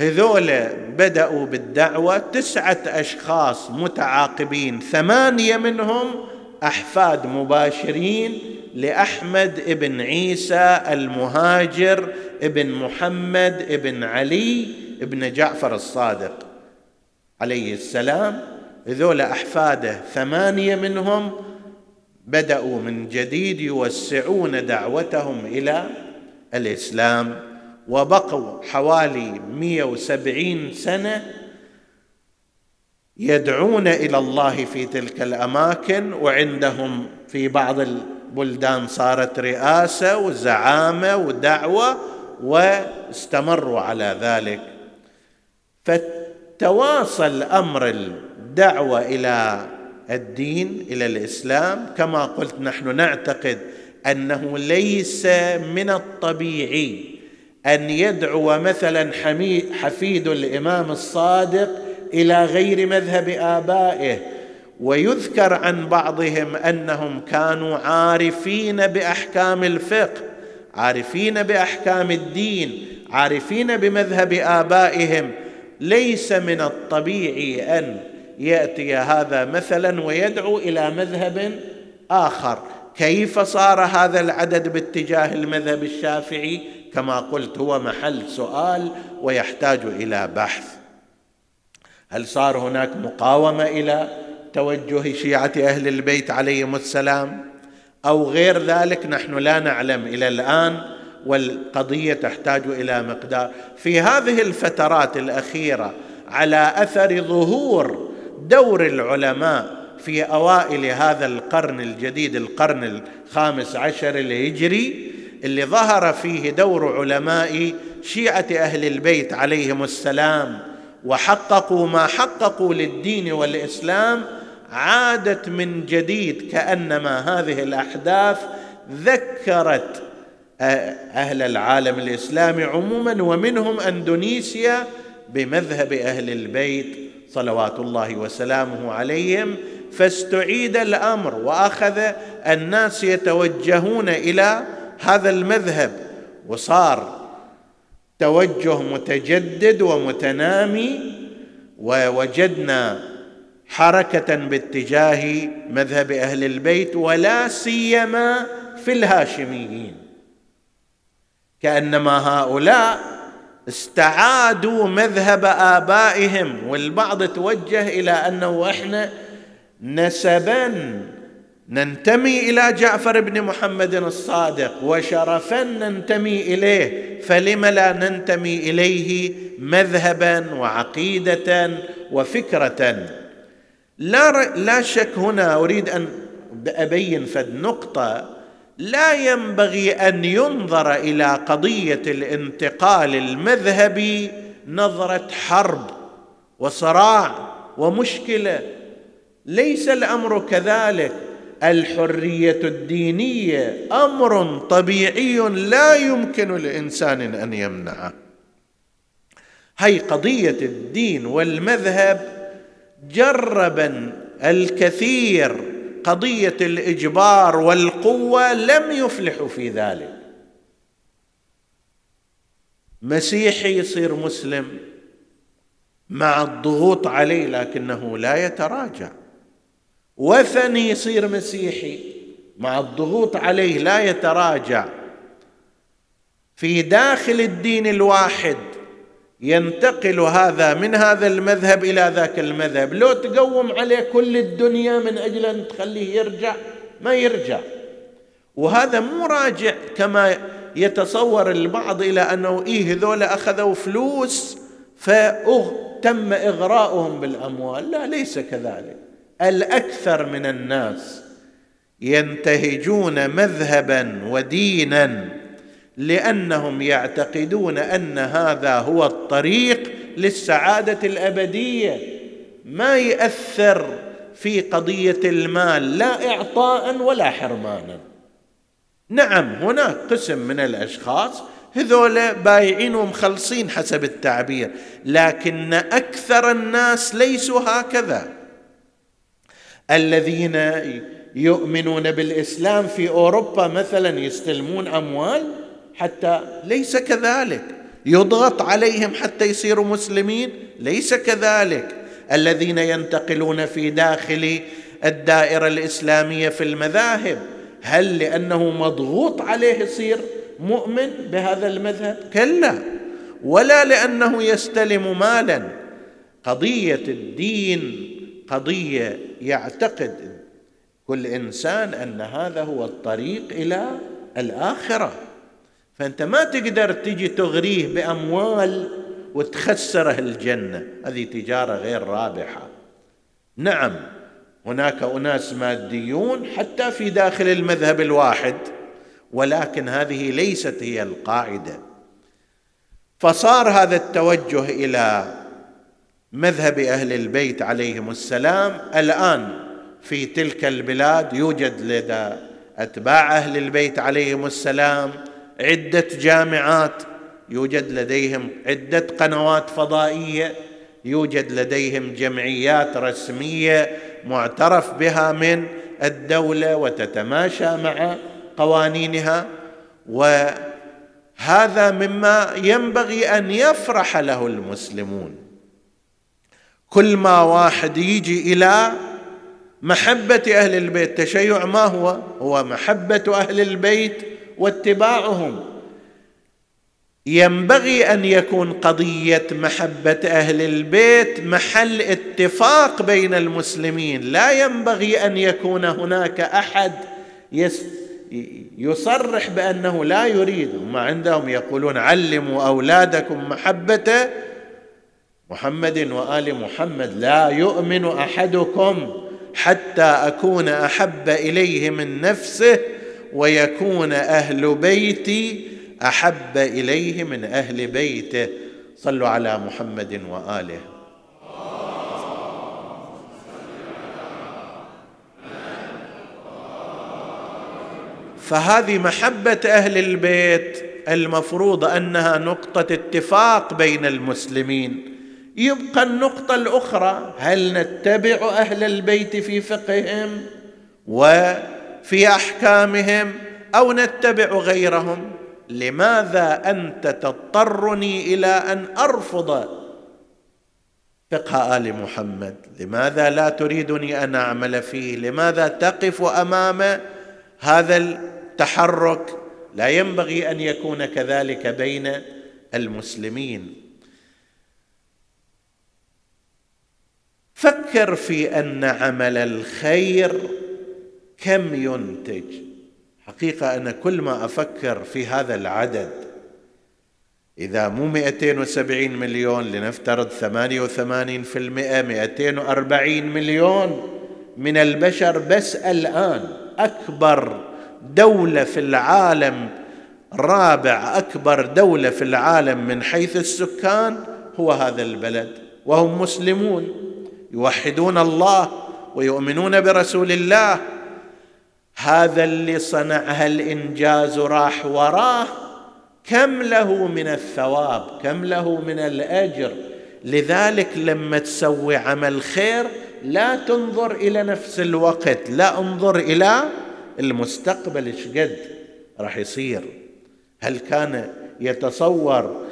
هذول بدأوا بالدعوة تسعة أشخاص متعاقبين ثمانية منهم أحفاد مباشرين لأحمد ابن عيسى المهاجر ابن محمد ابن علي ابن جعفر الصادق. عليه السلام. هذول أحفاده ثمانية منهم بدأوا من جديد يوسعون دعوتهم إلى الإسلام وبقوا حوالي 170 سنة يدعون إلى الله في تلك الأماكن وعندهم في بعض البلدان صارت رئاسة وزعامة ودعوة واستمروا على ذلك. فتواصل أمر الدعوة إلى الدين إلى الإسلام كما قلت نحن نعتقد أنه ليس من الطبيعي أن يدعو مثلا حفيد الإمام الصادق إلى غير مذهب آبائه ويذكر عن بعضهم أنهم كانوا عارفين بأحكام الفقه عارفين بأحكام الدين عارفين بمذهب آبائهم. ليس من الطبيعي أن يأتي هذا مثلا ويدعو إلى مذهب آخر. كيف صار هذا العدد باتجاه المذهب الشافعي؟ كما قلت هو محل سؤال ويحتاج إلى بحث. هل صار هناك مقاومة إلى توجه شيعة أهل البيت عليهم السلام أو غير ذلك؟ نحن لا نعلم إلى الآن والقضية تحتاج إلى مقدار. في هذه الفترات الأخيرة على أثر ظهور دور العلماء في أوائل هذا القرن الجديد القرن الخامس عشر الهجري اللي ظهر فيه دور علماء شيعة أهل البيت عليهم السلام. وحققوا ما حققوا للدين والإسلام عادت من جديد كأنما هذه الأحداث ذكرت أهل العالم الإسلامي عموما ومنهم أندونيسيا بمذهب أهل البيت صلوات الله وسلامه عليهم فاستعيد الأمر وأخذ الناس يتوجهون إلى هذا المذهب وصار توجه متجدد ومتنامي ووجدنا حركة باتجاه مذهب أهل البيت ولا سيما في الهاشميين. كأنما هؤلاء استعادوا مذهب آبائهم والبعض توجه إلى أنه إحنا نسبا ننتمي إلى جعفر بن محمد الصادق وشرفا ننتمي إليه فلم لا ننتمي إليه مذهبا وعقيدة وفكرة. لا لا شك هنا أريد أن أبين فد نقطة. لا ينبغي أن ينظر إلى قضية الانتقال المذهبي نظرة حرب وصراع ومشكلة. ليس الأمر كذلك. الحرية الدينية أمر طبيعي لا يمكن لإنسان أن يمنعه هي قضية الدين والمذهب جربا الكثير. قضية الإجبار والقوة لم يفلحوا في ذلك. مسيحي يصير مسلم مع الضغوط عليه لكنه لا يتراجع. وثني يصير مسيحي. مع الضغوط عليه لا يتراجع. في داخل الدين الواحد ينتقل هذا من هذا المذهب إلى ذاك المذهب. لو تقوم عليه كل الدنيا من أجل أن تخليه يرجع ما يرجع. وهذا مو راجع كما يتصور البعض إلى أنه إيه هذول أخذوا فلوس فتم إغراؤهم بالأموال. لا ليس كذلك. الأكثر من الناس ينتهجون مذهبا ودينا لأنهم يعتقدون أن هذا هو الطريق للسعادة الأبدية. ما ياثر في قضية المال لا اعطاء ولا حرمانا. نعم هناك قسم من الأشخاص هذول بايعين ومخلصين حسب التعبير لكن أكثر الناس ليسوا هكذا. الذين يؤمنون بالإسلام في أوروبا مثلا يستلمون أموال حتى ليس كذلك. يضغط عليهم حتى يصيروا مسلمين ليس كذلك. الذين ينتقلون في داخل الدائرة الإسلامية في المذاهب هل لأنه مضغوط عليه يصير مؤمن بهذا المذهب؟ كلا. ولا لأنه يستلم مالا. قضية الدين قضية يعتقد كل إنسان أن هذا هو الطريق إلى الآخرة. فأنت ما تقدر تجي تغريه بأموال وتخسره الجنة. هذه تجارة غير رابحة. نعم هناك أناس ماديون حتى في داخل المذهب الواحد ولكن هذه ليست هي القاعدة. فصار هذا التوجه إلى مذهب أهل البيت عليهم السلام الآن في تلك البلاد يوجد لدى أتباع أهل البيت عليهم السلام عدة جامعات يوجد لديهم عدة قنوات فضائية يوجد لديهم جمعيات رسمية معترف بها من الدولة وتتماشى مع قوانينها. وهذا مما ينبغي أن يفرح له المسلمون. كل ما واحد يجي إلى محبة أهل البيت تشيع ما هو؟ هو محبة أهل البيت واتباعهم. ينبغي أن يكون قضية محبة أهل البيت محل اتفاق بين المسلمين. لا ينبغي أن يكون هناك أحد يصرح بأنه لا يريد. هم عندهم يقولون علموا أولادكم محبه محمد وآل محمد لا يؤمن أحدكم حتى أكون أحب إليه من نفسه ويكون أهل بيتي أحب إليه من أهل بيته. صلوا على محمد وآله. فهذه محبة أهل البيت المفروض أنها نقطة اتفاق بين المسلمين. يبقى النقطة الأخرى هل نتبع أهل البيت في فقههم وفي أحكامهم أو نتبع غيرهم؟ لماذا أنت تضطرني إلى أن أرفض فقه آل محمد؟ لماذا لا تريدني أن أعمل فيه؟ لماذا تقف أمام هذا التحرك؟ لا ينبغي أن يكون كذلك بين المسلمين. فكر في أن عمل الخير كم ينتج. حقيقة أنا كل ما أفكر في هذا العدد إذا مو 270 مليون لنفترض 88% 240 مليون من البشر بس الآن أكبر دولة في العالم رابع أكبر دولة في العالم من حيث السكان هو هذا البلد وهم مسلمون. يوحدون الله ويؤمنون برسول الله. هذا اللي صنع هالإنجاز راح وراه. كم له من الثواب؟ كم له من الأجر؟ لذلك لما تسوي عمل خير لا تنظر إلى نفس الوقت لا انظر إلى المستقبل إيش قد راح يصير؟ هل كان يتصور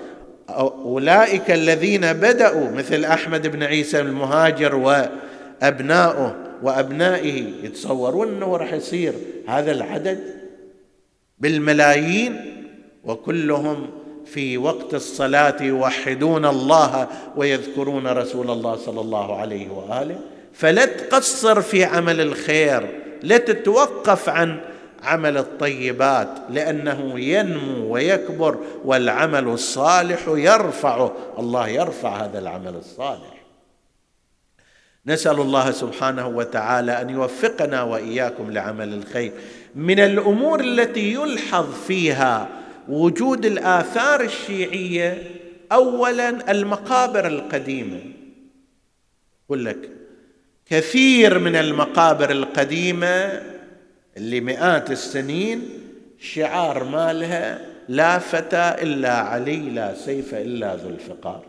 أولئك الذين بدأوا مثل أحمد بن عيسى المهاجر وابنائه وأبنائه يتصورون إنه راح يصير هذا العدد بالملايين وكلهم في وقت الصلاة يوحدون الله ويذكرون رسول الله صلى الله عليه وآله. فلا تقصر في عمل الخير لا تتوقف عن عمل الطيبات لأنه ينمو ويكبر والعمل الصالح يرفعه الله يرفع هذا العمل الصالح. نسأل الله سبحانه وتعالى أن يوفقنا وإياكم لعمل الخير. من الأمور التي يلحظ فيها وجود الآثار الشيعية اولا المقابر القديمة. أقول لك كثير من المقابر القديمة اللي مئات السنين شعار مالها لا فتى إلا علي لا سيف إلا ذو الفقار.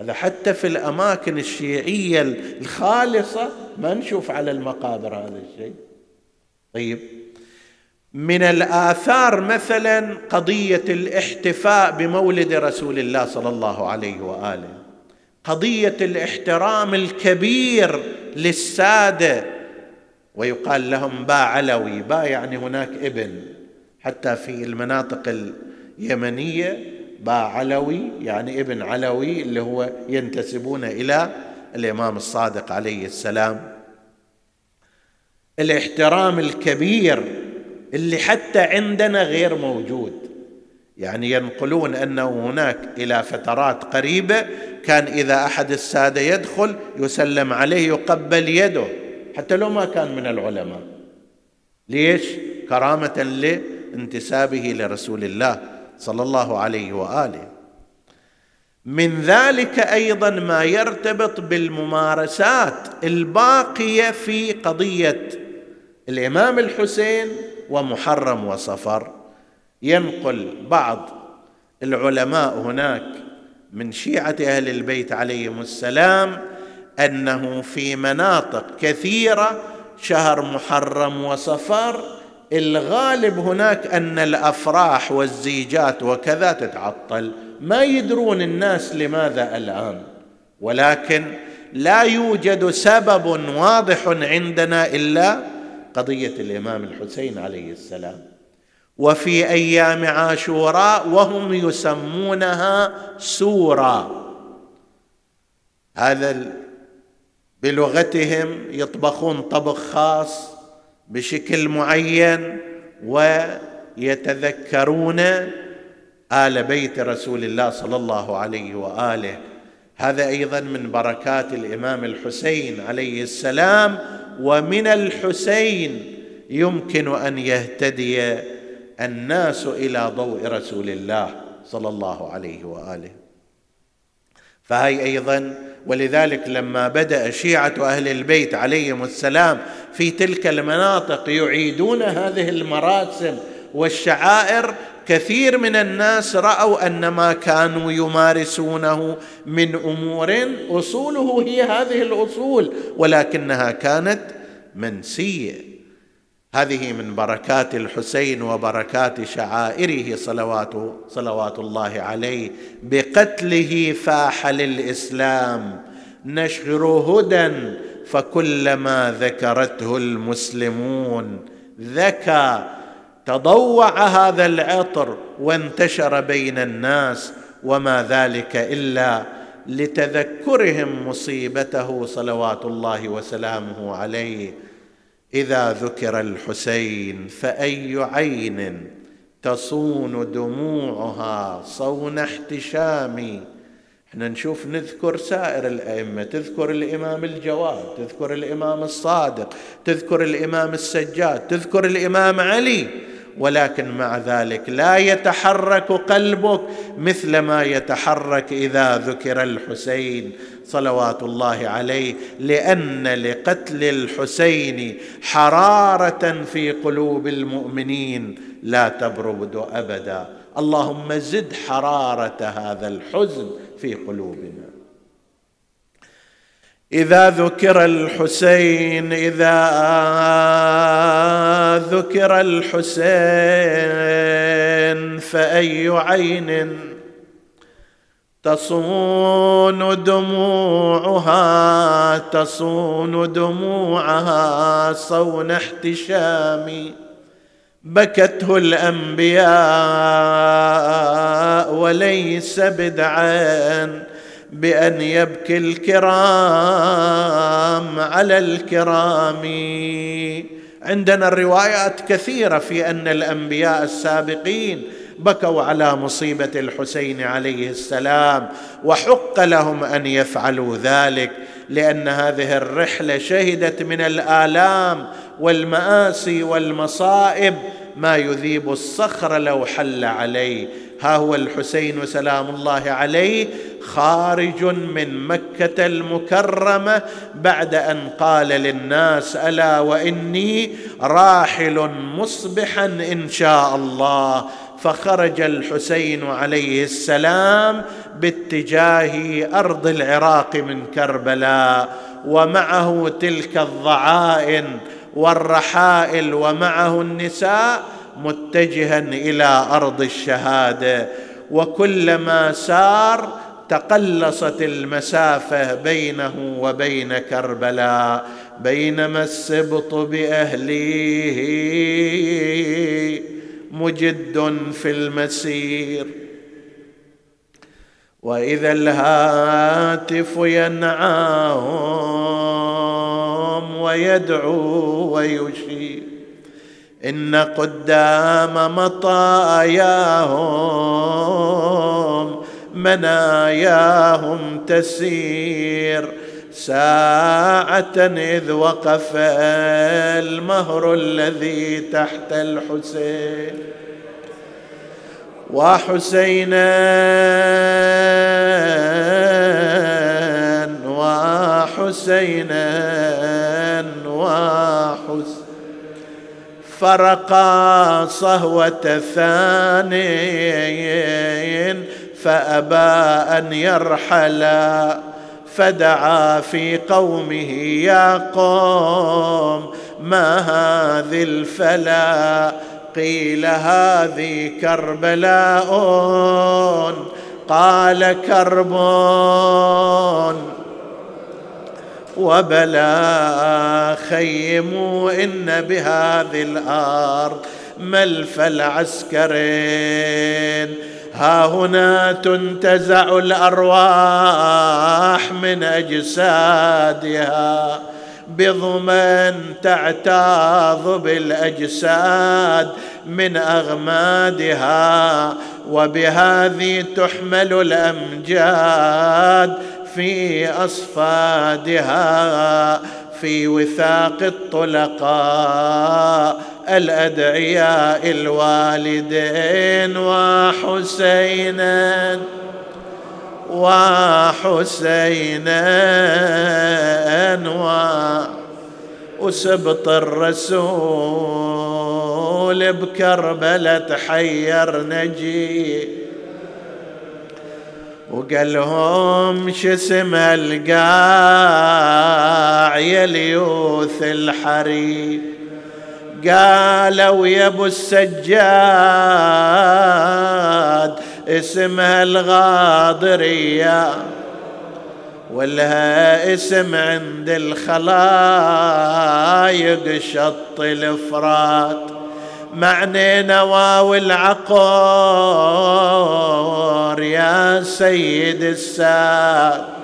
هذا حتى في الأماكن الشيعية الخالصة ما نشوف على المقابر هذا الشيء. طيب من الآثار مثلا قضية الاحتفاء بمولد رسول الله صلى الله عليه وآله قضية الاحترام الكبير للسادة ويقال لهم با علوي با يعني هناك ابن. حتى في المناطق اليمنية با علوي يعني ابن علوي اللي هو ينتسبون إلى الإمام الصادق عليه السلام. الاحترام الكبير اللي حتى عندنا غير موجود. يعني ينقلون أنه هناك إلى فترات قريبة كان إذا أحد السادة يدخل يسلم عليه يقبل يده. حتى لو ما كان من العلماء. ليش؟ كرامة لانتسابه لرسول الله صلى الله عليه وآله. من ذلك أيضا ما يرتبط بالممارسات الباقية في قضية الإمام الحسين ومحرم وصفر. ينقل بعض العلماء هناك من شيعة أهل البيت عليهم السلام أنه في مناطق كثيرة شهر محرم وصفر الغالب هناك أن الأفراح والزيجات وكذا تتعطل. ما يدرون الناس لماذا الآن. ولكن لا يوجد سبب واضح عندنا إلا قضية الإمام الحسين عليه السلام. وفي أيام عاشوراء وهم يسمونها سورة. هذا بلغتهم يطبخون طبخ خاص بشكل معين ويتذكرون آل بيت رسول الله صلى الله عليه وآله. هذا أيضا من بركات الإمام الحسين عليه السلام ومن الحسين يمكن أن يهتدي الناس إلى ضوء رسول الله صلى الله عليه وآله. فهي أيضا ولذلك لما بدأ شيعة أهل البيت عليهم السلام في تلك المناطق يعيدون هذه المراسم والشعائر كثير من الناس رأوا أن ما كانوا يمارسونه من أمور أصوله هي هذه الأصول ولكنها كانت منسية. هذه من بركات الحسين وبركات شعائره صلوات صلوات الله عليه بقتله فاح للإسلام. نشر هدى فكلما ذكرته المسلمون. ذكى تضوع هذا العطر وانتشر بين الناس وما ذلك إلا لتذكرهم مصيبته صلوات الله وسلامه عليه. إذا ذكر الحسين فأي عين تصون دموعها صون احتشام. إحنا نشوف نذكر سائر الأئمة تذكر الإمام الجواد تذكر الإمام الصادق تذكر الإمام السجاد تذكر الإمام علي. ولكن مع ذلك لا يتحرك قلبك مثل ما يتحرك إذا ذكر الحسين. صلوات الله عليه لأن لقتل الحسين حرارة في قلوب المؤمنين لا تبرد أبدا. اللهم زد حرارة هذا الحزن في قلوبنا. إذا ذكر الحسين إذا ذكر الحسين فأي عين تصون دموعها تصون دموعها صون احتشام بكته الأنبياء وليس بدعا بأن يبكي الكرام على الكرام. عندنا الروايات كثيرة في أن الأنبياء السابقين بكوا على مصيبة الحسين عليه السلام وحق لهم أن يفعلوا ذلك لأن هذه الرحلة شهدت من الآلام والمآسي والمصائب ما يذيب الصخر لو حل عليه. ها هو الحسين سلام الله عليه خارج من مكة المكرمة بعد أن قال للناس ألا وإني راحل مصبحا إن شاء الله. فخرج الحسين عليه السلام باتجاه أرض العراق من كربلاء ومعه تلك الضعائن والرحائل ومعه النساء متجها إلى أرض الشهادة. وكلما سار تقلصت المسافة بينه وبين كربلاء بينما السبط باهليه مجد في المسير. وإذا الهاتف ينعاهم ويدعو ويشير. إن قدام مطاياهم مناياهم تسير. ساعة إذ وقف المهر الذي تحت الحسين. وحسينا وحسينا وحسين فرقا صهوة ثاني فأبى أن يرحلا. فدعا في قومه يا قوم ما هذه الفلا قيل هذه كربلاء. قال كرب وبلا خيموا إن بهذه الأرض ملف العسكرين. ها هنا تنتزع الأرواح من أجسادها بضمن تعتاض بالأجساد من أغمادها وبهذه تحمل الأمجاد في أصفادها في وثاق الطلقاء. الأدعياء الوالدين وحسينا وحسينا وسبط الرسول بكربلة تحير نجي. وقال لهم شو اسم القاع يا ليوث الحريم قالوا يا ابو السجاد اسمها الغاضرية ولها اسم عند الخلايق شط الافرات معني نواوي العقور يا سيد الساد.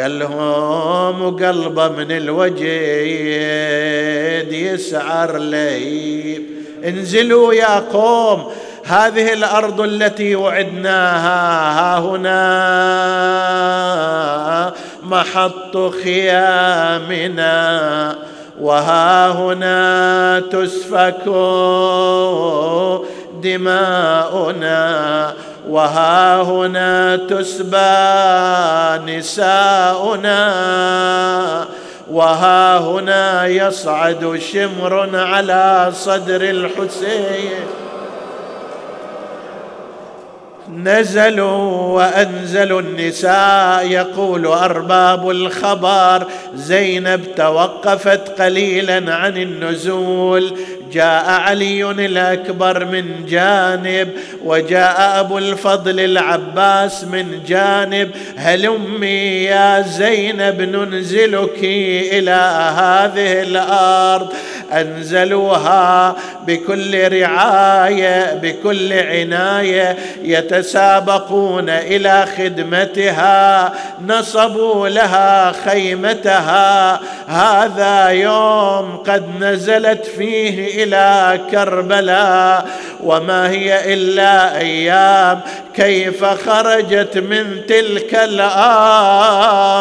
قال لهم وقلبه من الوجد يسعر لي انزلوا يا قوم هذه الأرض التي وعدناها ها هنا محط خيامنا وها هنا تسفك دماؤنا. وها هنا تسبى نساؤنا وها هنا يصعد شمر على صدر الحسين. نزلوا وأنزلوا النساء يقول أرباب الخبر زينب توقفت قليلا عن النزول. جاء علي الأكبر من جانب وجاء أبو الفضل العباس من جانب. هلمي يا زينب ننزلك إلى هذه الأرض؟ أنزلوها بكل رعاية بكل عناية. يتسابقون إلى خدمتها نصبوا لها خيمتها. هذا يوم قد نزلت فيه إلى كربلاء وما هي إلا أيام. كيف خرجت من تلك الأرض؟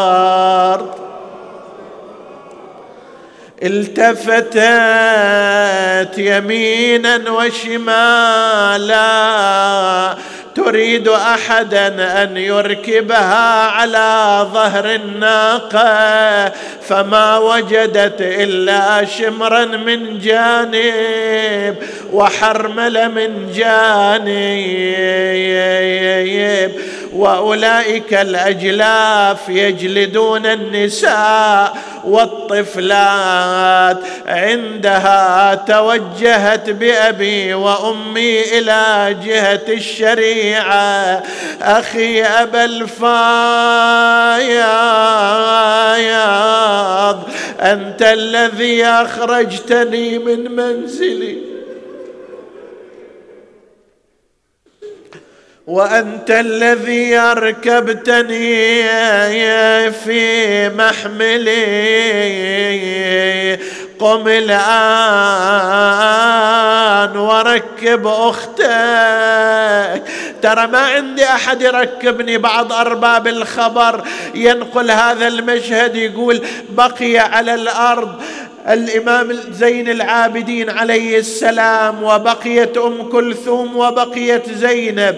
التفتت يمينا وشمالا. تريد أحدا أن يركبها على ظهر الناقة فما وجدت إلا شمرا من جانب وحرمل من جانب وأولئك الأجلاف يجلدون النساء والطفلات. عندها توجهت بأبي وأمي إلى جهة الشريعة. أخي أبا الفايض أنت الذي أخرجتني من منزلي. وأنت الذي أركبتني في محملي. قم الآن وركب أختك. ترى ما عندي أحد يركبني بعض أرباب الخبر. ينقل هذا المشهد يقول بقي على الأرض. الإمام زين العابدين عليه السلام وبقيت أم كلثوم وبقيت زينب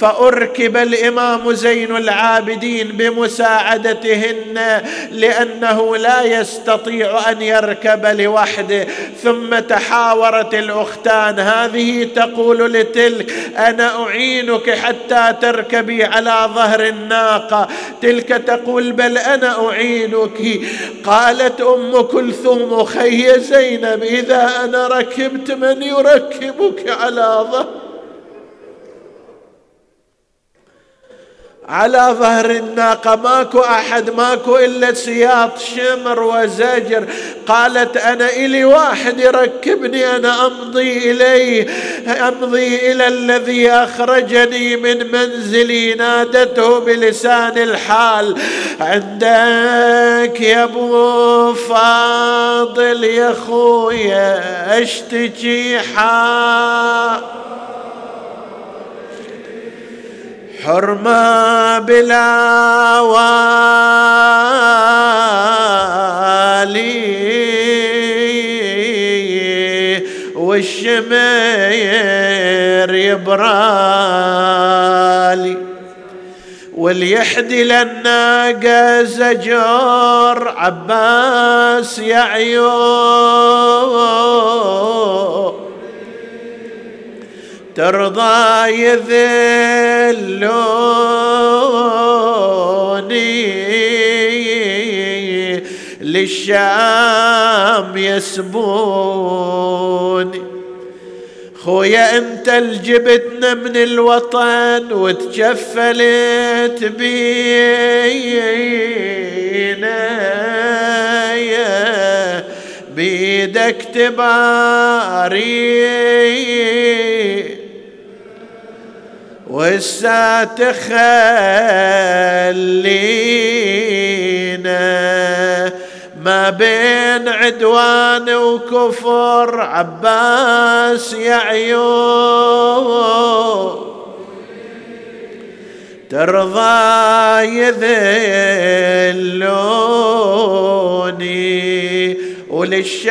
فأركب الإمام زين العابدين بمساعدتهن لأنه لا يستطيع أن يركب لوحده. ثم تحاورت الأختان هذه تقول لتلك أنا أعينك حتى تركبي على ظهر الناقة. تلك تقول بل أنا أعينك. قالت أم كلثوم خي زينب إذا أنا ركبت من يركبك على ظهر على ظهر الناقة. ماكو أحد ماكو إلا سياط شمر وزجر. قالت أنا إلي واحد يركبني أنا أمضي إليه أمضي إلى الذي أخرجني من منزلي. نادته بلسان الحال. عندك يا أبو فاضل يا خويا أشتكي حال حرمة بلا والي. والشمير يبرالي. وليحدي للناقة زجر عباس يا عيون. ترضى يذلوني. للشام يسبوني. خويا انت الجبتنا من الوطن وتجفلت بينا. بيدك تباري. وسا تخلينا ما بين عدوان وكفر عباس يا عيون ترضى يذلوني وللشام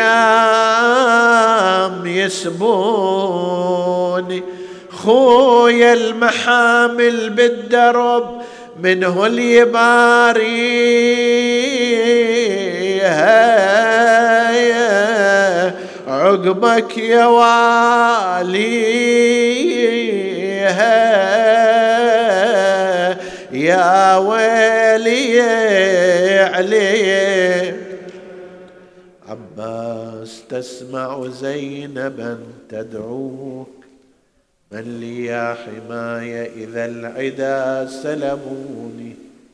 يسبوني. خويا المحامل بالدرب منه اليباري عقبك يا والي. يا ويلي عليك عباس تسمع زينبا تدعوك من لي يا حماي إذا العدا سلموني.